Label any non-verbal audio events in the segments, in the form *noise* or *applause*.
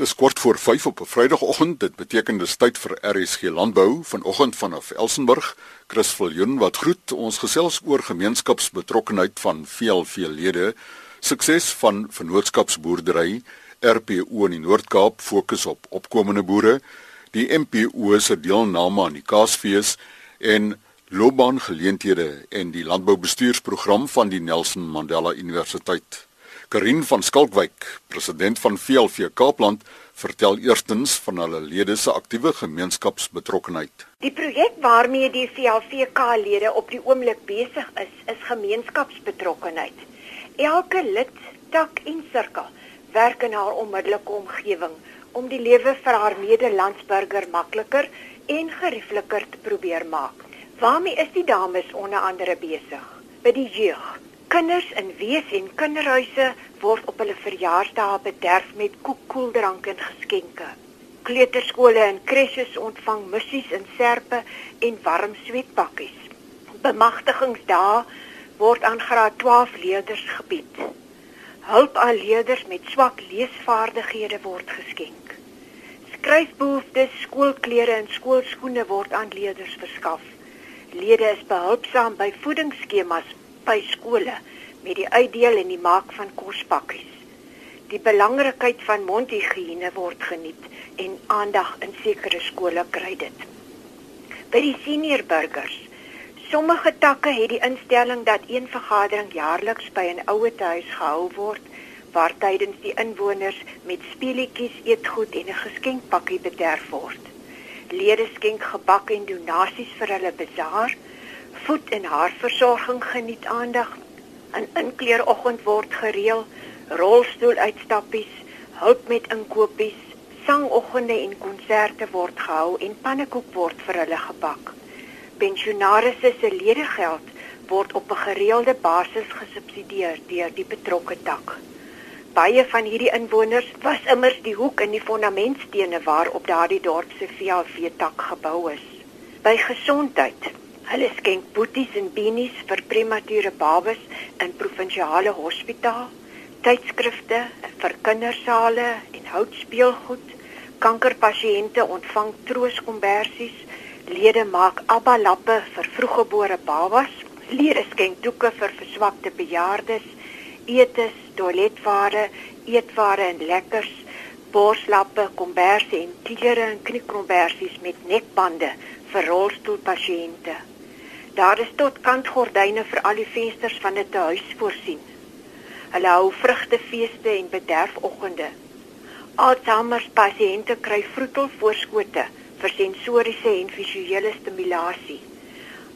Dis kort voor 5 op 'n Vrydagoggend. Dit beteken dis tyd vir RSG Landbou vanoggend vanaf Elsenburg. Chris Viljoen wat groet ons gesels oor gemeenskapsbetrokkenheid van VLV-lede, sukses van vennootskapsboerdery, RPO in die Noord-Kaap fokus op opkomende boere, die MPO se deelname aan die Kaasfees en loopbaangeleenthede en die landboubestuursprogram van die Nelson Mandela Universiteit. Karin van Skalkwyk, president van VLV Kaapland, vertel eerstens van hulle lede se aktiewe gemeenskapsbetrokkenheid. Die projek waarmee die VLVK-lede op die oomblik besig is, is gemeenskapsbetrokkenheid. Elke lid, tak en sirkel werk in haar onmiddellike omgewing om die lewe vir haar medelandsburger makliker en geriefliker te probeer maak. Waarmee is die dames onder andere besig? By die jeug Kinders in wees en kinderhuise word op hulle verjaarsdae bederf met koekkoeldrank en geskenke. Kleuterskole en kressies ontvang missies in serpe en warm sweetpakkies. Bemagtigingsdae word aan graad 12 leerders gebied. Hulp aan leerders met swak leesvaardighede word geskenk. Skryfbehoeftes, skoolklere en skoolskoene word aan leerders verskaf. Lede is behulpsaam by voedingsskemas by skole met die uitdeel en die maak van kospakkies. Die belangrikheid van mondhygiëne word geniet en aandag in sekere skole kry dit. By die senior burgers, sommige takke het die instelling dat een vergadering jaarliks by 'n ouete huis gehou word waar tydens die inwoners met speelietjies, eetgoed en 'n geskenkpakkie bederf word. Lede skenk gebak en donasies vir hulle bazaar voet en haarversorging geniet aandag. 'n Inkleeroggend word gereël, rolstoeluitstappies, hulp met inkopies, sangoggende en konserte word gehou en pannekoek word vir hulle gebak. Pensionaarsse se ledegeld word op 'n gereelde basis gesubsidieer deur die betrokke tak. Baie van hierdie inwoners was immers die hoek in die fondamentstene waarop daardie dorp se VLV tak gebou is. By gesondheid Hulle skenk boeties en beanies vir premature babas in provinsiale hospitaal, tydskrifte vir kindersale en houtspeelgoed. Kankerpasiënte ontvang trooskombersies. Lede maak abba lappe vir vroeggebore babas. Lede skenk doeke vir verswakte bejaardes, eetes, toiletware, eetware en lekkers borslappe, komberse en klere en knikkombersies met nekbande vir rolstoelpasiënte. Daar is tot kantgordyne vir al die vensters van 'n huis voorsien. Hulle hou vrugtefeeste en bederfoggende. Alzheimer pasiënte kry vroetelvoorskote vir sensoriese en visuele stimulasie.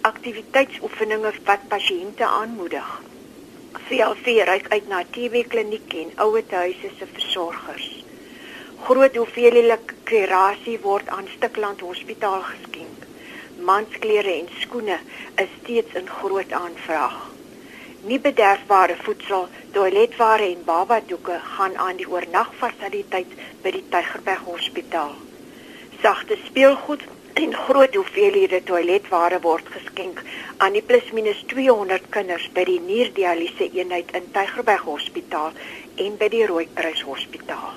Aktiwiteitsoefeninge wat pasiënte aanmoedig. VLV reik uit na TB kliniek en ouetehuise se versorgers. Groot hoeveelhede kurasie word aan Stikland Hospitaal geskenk mansklere en skoene is steeds in groot aanvraag. Nie bederfbare voedsel, toiletware en babadoeke gaan aan die oornagfasiliteit by die Tygerberg Hospitaal. Sagte speelgoed en groot hoeveelhede toiletware word geskenk aan die plus minus 200 kinders by die nierdialyse eenheid in Tygerberg Hospitaal en by die Rooikruis Hospitaal.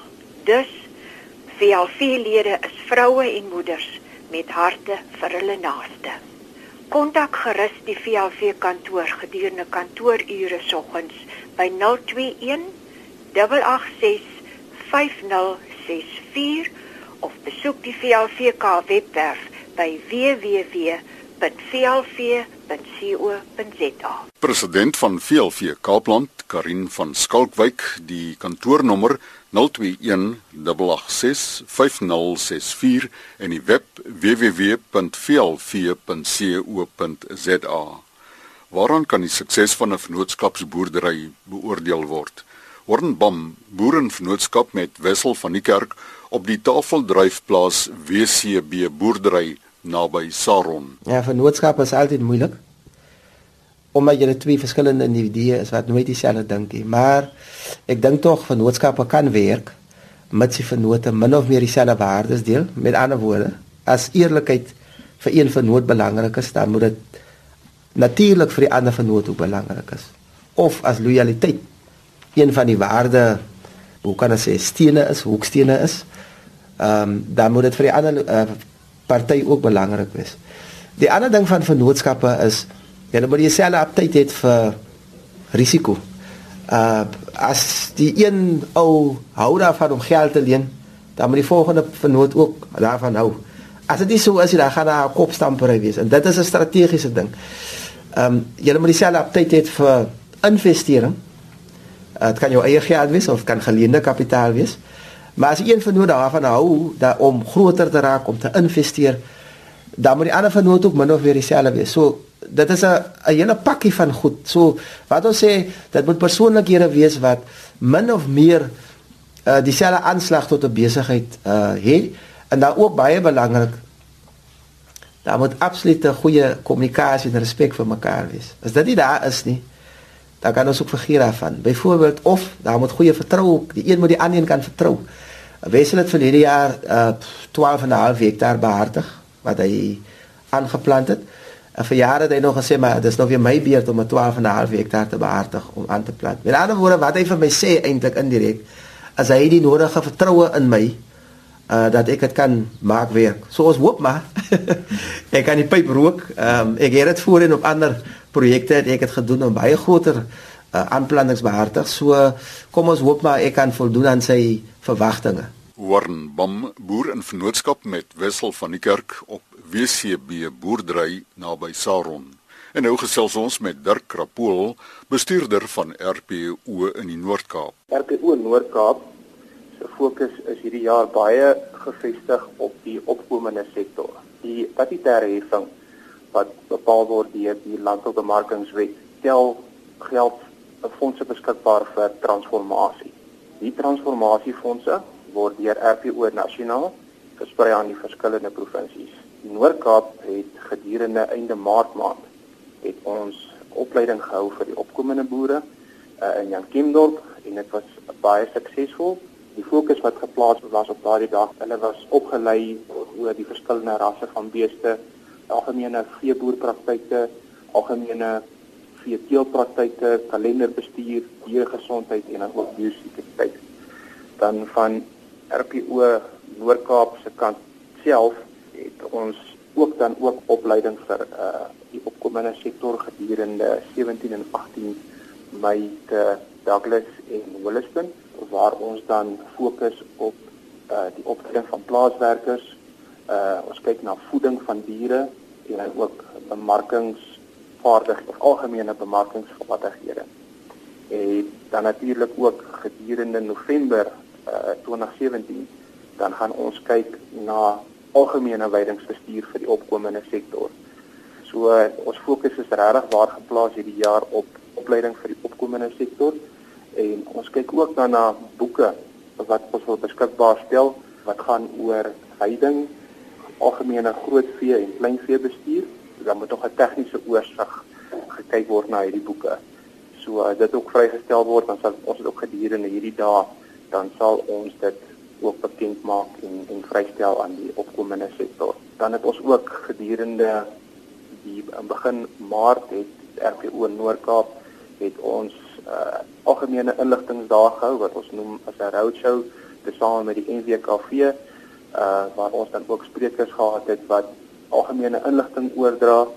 Dus VLV-lede is vroue en moeders met harte vir hulle naaste. Kontak gerus die VLV kantoor gedurende kantoorure soggens by 021 886 5064 of besoek die VLVK webwerf by www.vlv.co.za. President van VLV Kaapland, Karin van Skalkwyk, die kantoornommer 0218865064 en die web www.vlv.co.za. Waaraan kan die sukses van 'n vennootskapsboerdery beoordeel word? Hornbam Boerenvennootskap met Wessel van die Kerk op die Tafeldryfplaas WCB boerdery naby Saron. Ja, vennootskap is altyd moeilik. Omdat jy twee verskillende individue is wat nooit dieselfde dink nie, maar ek dink tog vennootskappe kan werk met sy vennote min of meer dieselfde waardes deel. Met ander woorde, as eerlikheid vir een vennoot belangrik is, dan moet dit natuurlik vir die ander vennoot ook belangrik is. Of as lojaliteit een van die waarde hoe kan ek sê stene is, hoekstene is ehm um, dan moet dit vir die ander uh, party ook belangrik wees. Die ander ding van vennootskappe is jy moet dieselfde aptyd hê vir risiko. Uh as die een ou hou daarvan om geld te leen, dan moet die volgende vennoot ook daarvan hou. As dit nie so is, dan gaan daar 'n kopstamper wees en dit is 'n strategiese ding. Ehm um, jy moet dieselfde aptyd hê vir investering. Uh, dit kan jou eie geld wees of kan geleende kapitaal wees. Maar as een vennoot daarvan hou dat om groter te raak om te investeer, dan moet die ander vennoot ook min of meer dieselfde wees. So dit is 'n 'n hele pakkie van goed. So wat ons sê, dit moet persoonlikhede wees wat min of meer uh dieselfde aanslag tot 'n besigheid uh het en dan ook baie belangrik daar moet absoluut 'n goeie kommunikasie en respek vir mekaar wees. As dit nie daar is nie, dan kan ons ook vergeet daarvan. Byvoorbeeld of daar moet goeie vertroue, die een moet die ander kan vertrou. Wesel het verlede jaar uh 12 en 'n half hektaar behartig wat hy aangeplant het. En vir jare het hy nog gesê maar dis nog weer my beurt om 'n 12 en 'n half hektaar te behartig om aan te plant. Met ander woorde wat hy vir my sê eintlik indirek as hy die nodige vertroue in my uh dat ek dit kan maak werk. So ons hoop maar. *laughs* ek kan die pyp rook. Ehm um, ek het dit voorheen op ander projekte het ek het gedoen om baie groter uh, aanplantingsbehartig. So kom ons hoop maar ek kan voldoen aan sy verwagtinge. Warren Bam boer in vennootskap met Wessel van die Kerk op WCB boerdery naby Saron. En nou gesels ons met Dirk Krapool, bestuurder van RPO in die Noord-Kaap. RPO Noord-Kaap se fokus is hierdie jaar baie gefestig op die opkomende sektor. Die statutêre heffing wat bepaal word deur die Landboubemarkingswet stel geld 'n fondse beskikbaar vir transformasie. Die transformasiefondse word deur RPO nasionaal versprei aan die verskillende provinsies. Die Noord-Kaap het gedurende einde Maart maand het ons opleiding gehou vir die opkomende boere uh, in Jan Kimdorp en dit was baie suksesvol. Die fokus wat geplaas was op daardie dag, hulle was opgelei oor die verskillende rasse van beeste, algemene veeboerpraktyke, algemene veeteelpraktyke, kalenderbestuur, diergesondheid en dan ook biosekuriteit. Dan van RPO Noord-Kaap se kant self ons ook dan ook opleiding vir uh die opkomende sektor gedurende 17 en 18 Mei te Douglas en Williston waar ons dan fokus op uh die opleiding van plaaswerkers. Uh ons kyk na voeding van diere en dan ook bemarkingsvaardig of algemene bemarkingsvaardighede. En dan natuurlik ook gedurende November uh 2017 dan gaan ons kyk na algemene weidingsbestuur vir die opkomende sektor. So ons fokus is regtig waar geplaas hierdie jaar op opleiding vir die opkomende sektor en ons kyk ook dan na boeke wat ons wil beskikbaar stel wat gaan oor veiding, algemene grootvee en kleinvee bestuur. Dan moet nog 'n tegniese oorsig gekyk word na hierdie boeke. So dit ook vrygestel word dan sal ons dit ook gedurende hierdie dae dan sal ons dit ook bekend maak en en vrystel aan die opkomende sektor. Dan het ons ook gedurende die begin Maart het RPO Noord-Kaap het ons uh, algemene inligtingsdae gehou wat ons noem as 'n roadshow tesame met die NWKV uh waar ons dan ook sprekers gehad het wat algemene inligting oordra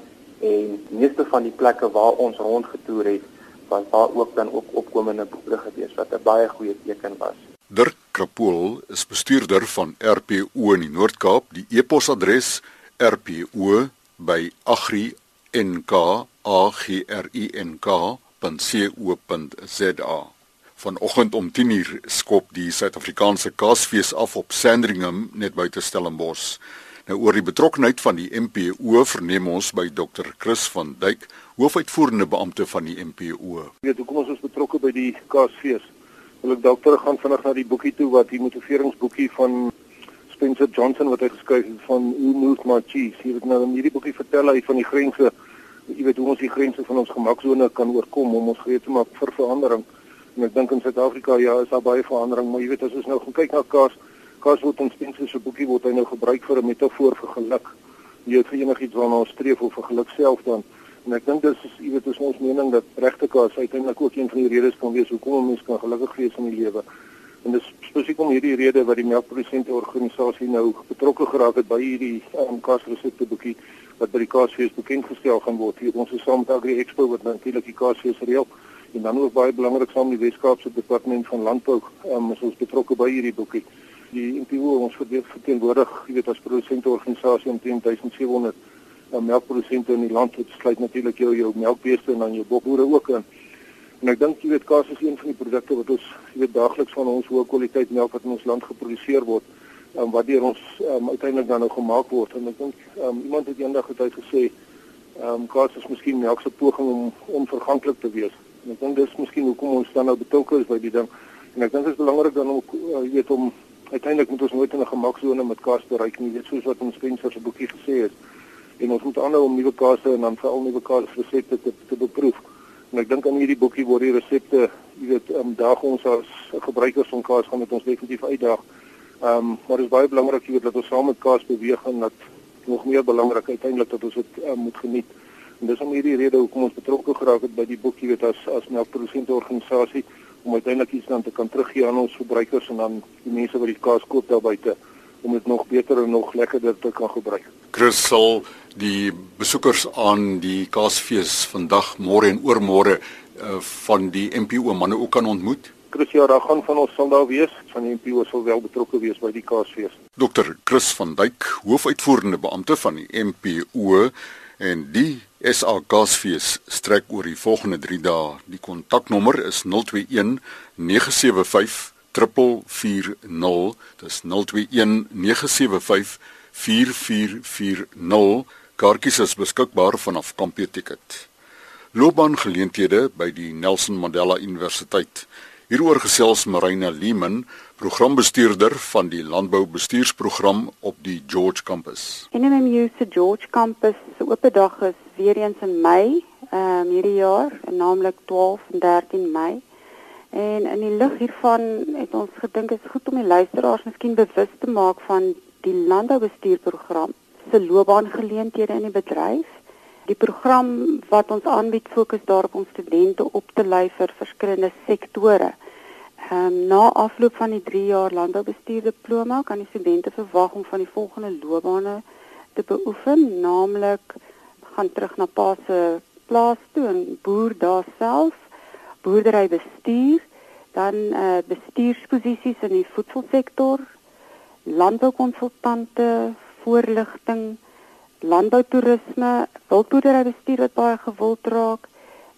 en meeste van die plekke waar ons rondgetoer het was daar ook dan ook opkomende boere gewees wat 'n baie goeie teken was. Dirk Krapool is bestuurder van RPO in die Noord-Kaap. Die e-posadres rpo@agrink.co.za. Vanoggend om 10:00 skop die Suid-Afrikaanse Kaasfees af op Sandringham net buite Stellenbosch. Nou oor die betrokkeheid van die MPO verneem ons by Dr. Chris van Duyk, hoofuitvoerende beampte van die MPO. Weet hoekom ons is betrokke by die Kaasfees? Wil ek dalk terug gaan vinnig na die boekie toe wat die motiveringsboekie van Spencer Johnson wat hy geskryf het van Who Knows My Cheese. Hy het nou in hierdie boekie vertel hy van die grense, jy weet hoe ons die grense van ons gemaksone kan oorkom om ons gereed te maak vir verandering. En ek dink in Suid-Afrika ja, is daar baie verandering, maar jy weet as ons nou gaan kyk na kaas, kaas word in Spencer se boekie word hy nou gebruik vir 'n metafoor vir geluk. Jy weet vir enigiets waarna ons streef of vir geluk self dan En ek dink dis jy weet ons ons mening dat regte kaas uiteindelik ook een van die redes kan wees hoekom 'n mens kan gelukkig wees in die lewe. En dis spesifiek om hierdie rede wat die melkprodusente organisasie nou betrokke geraak het by hierdie um, kaasresepte boekie wat by die Kaasfees bekend gestel gaan word. Hier ons is saam met Agri Expo wat natuurlik die Kaasfees reël en dan ook baie belangrik saam met die Weskaapse Departement van Landbou um, is ons betrokke by hierdie boekie. Die NPO ons verteenwoordig, jy weet as produsente organisasie omtrent 1700 um, melkprodusente in die land wat sluit natuurlik jou jou melkbeeste en dan jou bokboere ook in. En ek dink jy weet kaas is een van die produkte wat ons weet daagliks van ons hoë kwaliteit melk wat in ons land geproduseer word um, wat deur ons um, uiteindelik dan nou gemaak word en ek dink um, iemand het eendag het gesê ehm um, kaas is miskien melk se poging om onverganklik te wees. En ek dink dis miskien hoekom ons dan nou betrokke is by die ding. En ek dink dit is belangrik dan om uh, weet om uiteindelik moet ons nooit in 'n gemaksone met kaas bereik nie, weet soos wat ons Spencer se boekie gesê het. En ons moet aanhou om nuwe kaasse en dan veral nuwe kaas resepte te te beproef. En ek dink aan hierdie boekie waar die resepte, jy weet, um, daag ons as gebruikers van kaas gaan met ons definitief uitdaag. Ehm um, maar dit is baie belangrik jy weet dat ons saam met kaas beweeg en dat nog meer belangrik uiteindelik dat ons dit um, moet geniet. En dis om hierdie rede hoekom ons betrokke geraak het by die boek, jy weet as as melkprodusente organisasie om uiteindelik iets dan te kan teruggee aan ons verbruikers en dan die mense wat die kaas koop daar buite om dit nog beter en nog lekkerder te kan gebruik. Chris sal die besoekers aan die kaasfees vandag, môre en oormôre uh, van die MPO manne ook kan ontmoet. Chris ja, daar gaan van ons sal daar wees, van die MPO sal wel betrokke wees by die kaasfees. Dr. Chris van Dyk, hoofuitvoerende beampte van die MPO en die SA Gasfees strek oor die volgende 3 dae. Die kontaknommer is 021 975 4440. Dis 021 975 4440. Kaartjies is beskikbaar vanaf Kampie Ticket. Loopbaangeleenthede by die Nelson Mandela Universiteit. Hieroor gesels Marina Leeman, programbestuurder van die landboubestuursprogram op die George Campus. NMU se George Campus se oop dag is weer eens in Mei, ehm um, hierdie jaar, naamlik 12 en 13 Mei. En in die lig hiervan het ons gedink dit is goed om die luisteraars miskien bewus te maak van die landboubestuurprogram se loopbaangeleenthede in die bedryf. Die program wat ons aanbied fokus daarop om studente op te lei vir verskillende sektore. Ehm um, na afloop van die 3 jaar landboubestuur diploma kan die studente verwag om van die volgende loopbane te beoefen, naamlik gaan terug na pa se plaas toe en boer daar self, boerdery bestuur, dan eh uh, bestuursposisies in die voedselsektor, landboukonsultante, voorligting, landboutourisme, wildboerdery bestuur wat baie gewild raak,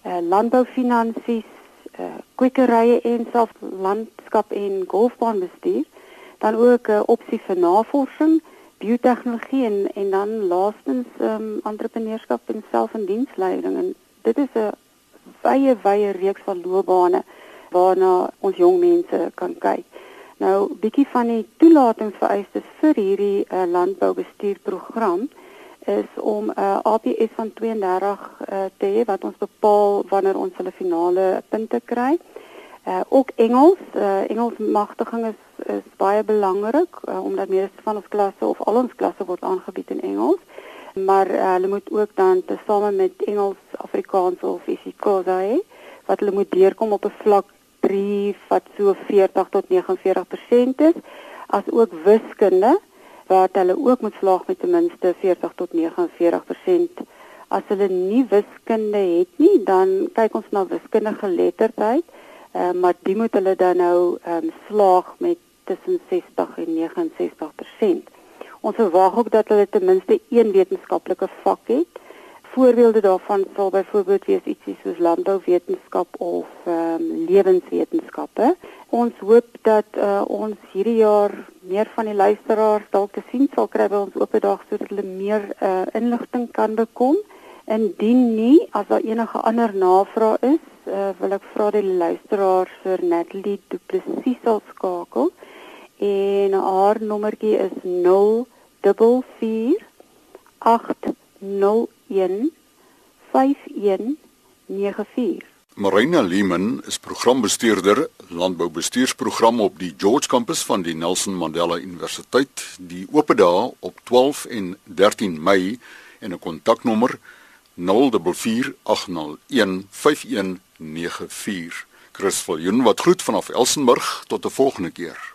eh landboufinansies uh, kwekerye en self landskap en golfbaanbestuur dan ook 'n uh, opsie vir navorsing biotehnologie en en dan laastens um, entrepreneurskap en self en diensleiding en dit is 'n wye wye reeks van loopbane waarna ons jong mense kan kyk nou bietjie van die toelatingsvereistes vir hierdie uh, landboubestuurprogram is om 'n uh, APS van 32 uh, te hê wat ons bepaal wanneer ons hulle finale punte kry. Uh ook Engels, uh Engels magtiging is is baie belangrik uh, omdat meeste van ons klasse of al ons klasse word aangebied in Engels. Maar uh, hulle moet ook dan tesame met Engels, Afrikaans of isiXhosa hê wat hulle moet deurkom op 'n vlak 3 wat so 40 tot 49% is, as ook wiskunde wat hulle ook moet slaag met ten minste 40 tot 49%. As hulle nie wiskunde het nie, dan kyk ons na wiskundige geletterdheid, uh, maar die moet hulle dan nou um, slaag met tussen 60 en 69%. Ons verwag ook dat hulle ten minste een wetenskaplike vak het. Voorbeelde daarvan sal byvoorbeeld wees ietsie soos landbouwetenskap of ehm um, lewenswetenskappe. Ons hoop dat uh, ons hierdie jaar meer van die luisteraars dalk te sien sal kry by ons oop dag sodat hulle meer uh, inligting kan bekom. Indien nie, as daar enige ander navrae is, uh, wil ek vra die luisteraars vir Natalie Du Plessis sal skakel. En haar nommertjie is 044 801 5194. Marina Leeman is programbestuurder landboubestuursprogram op die George Campus van die Nelson Mandela Universiteit. Die oop dae op 12 en 13 Mei en 'n kontaknommer 0448015194. Chris Viljoen wat groet vanaf Elsenburg tot 'n volgende keer.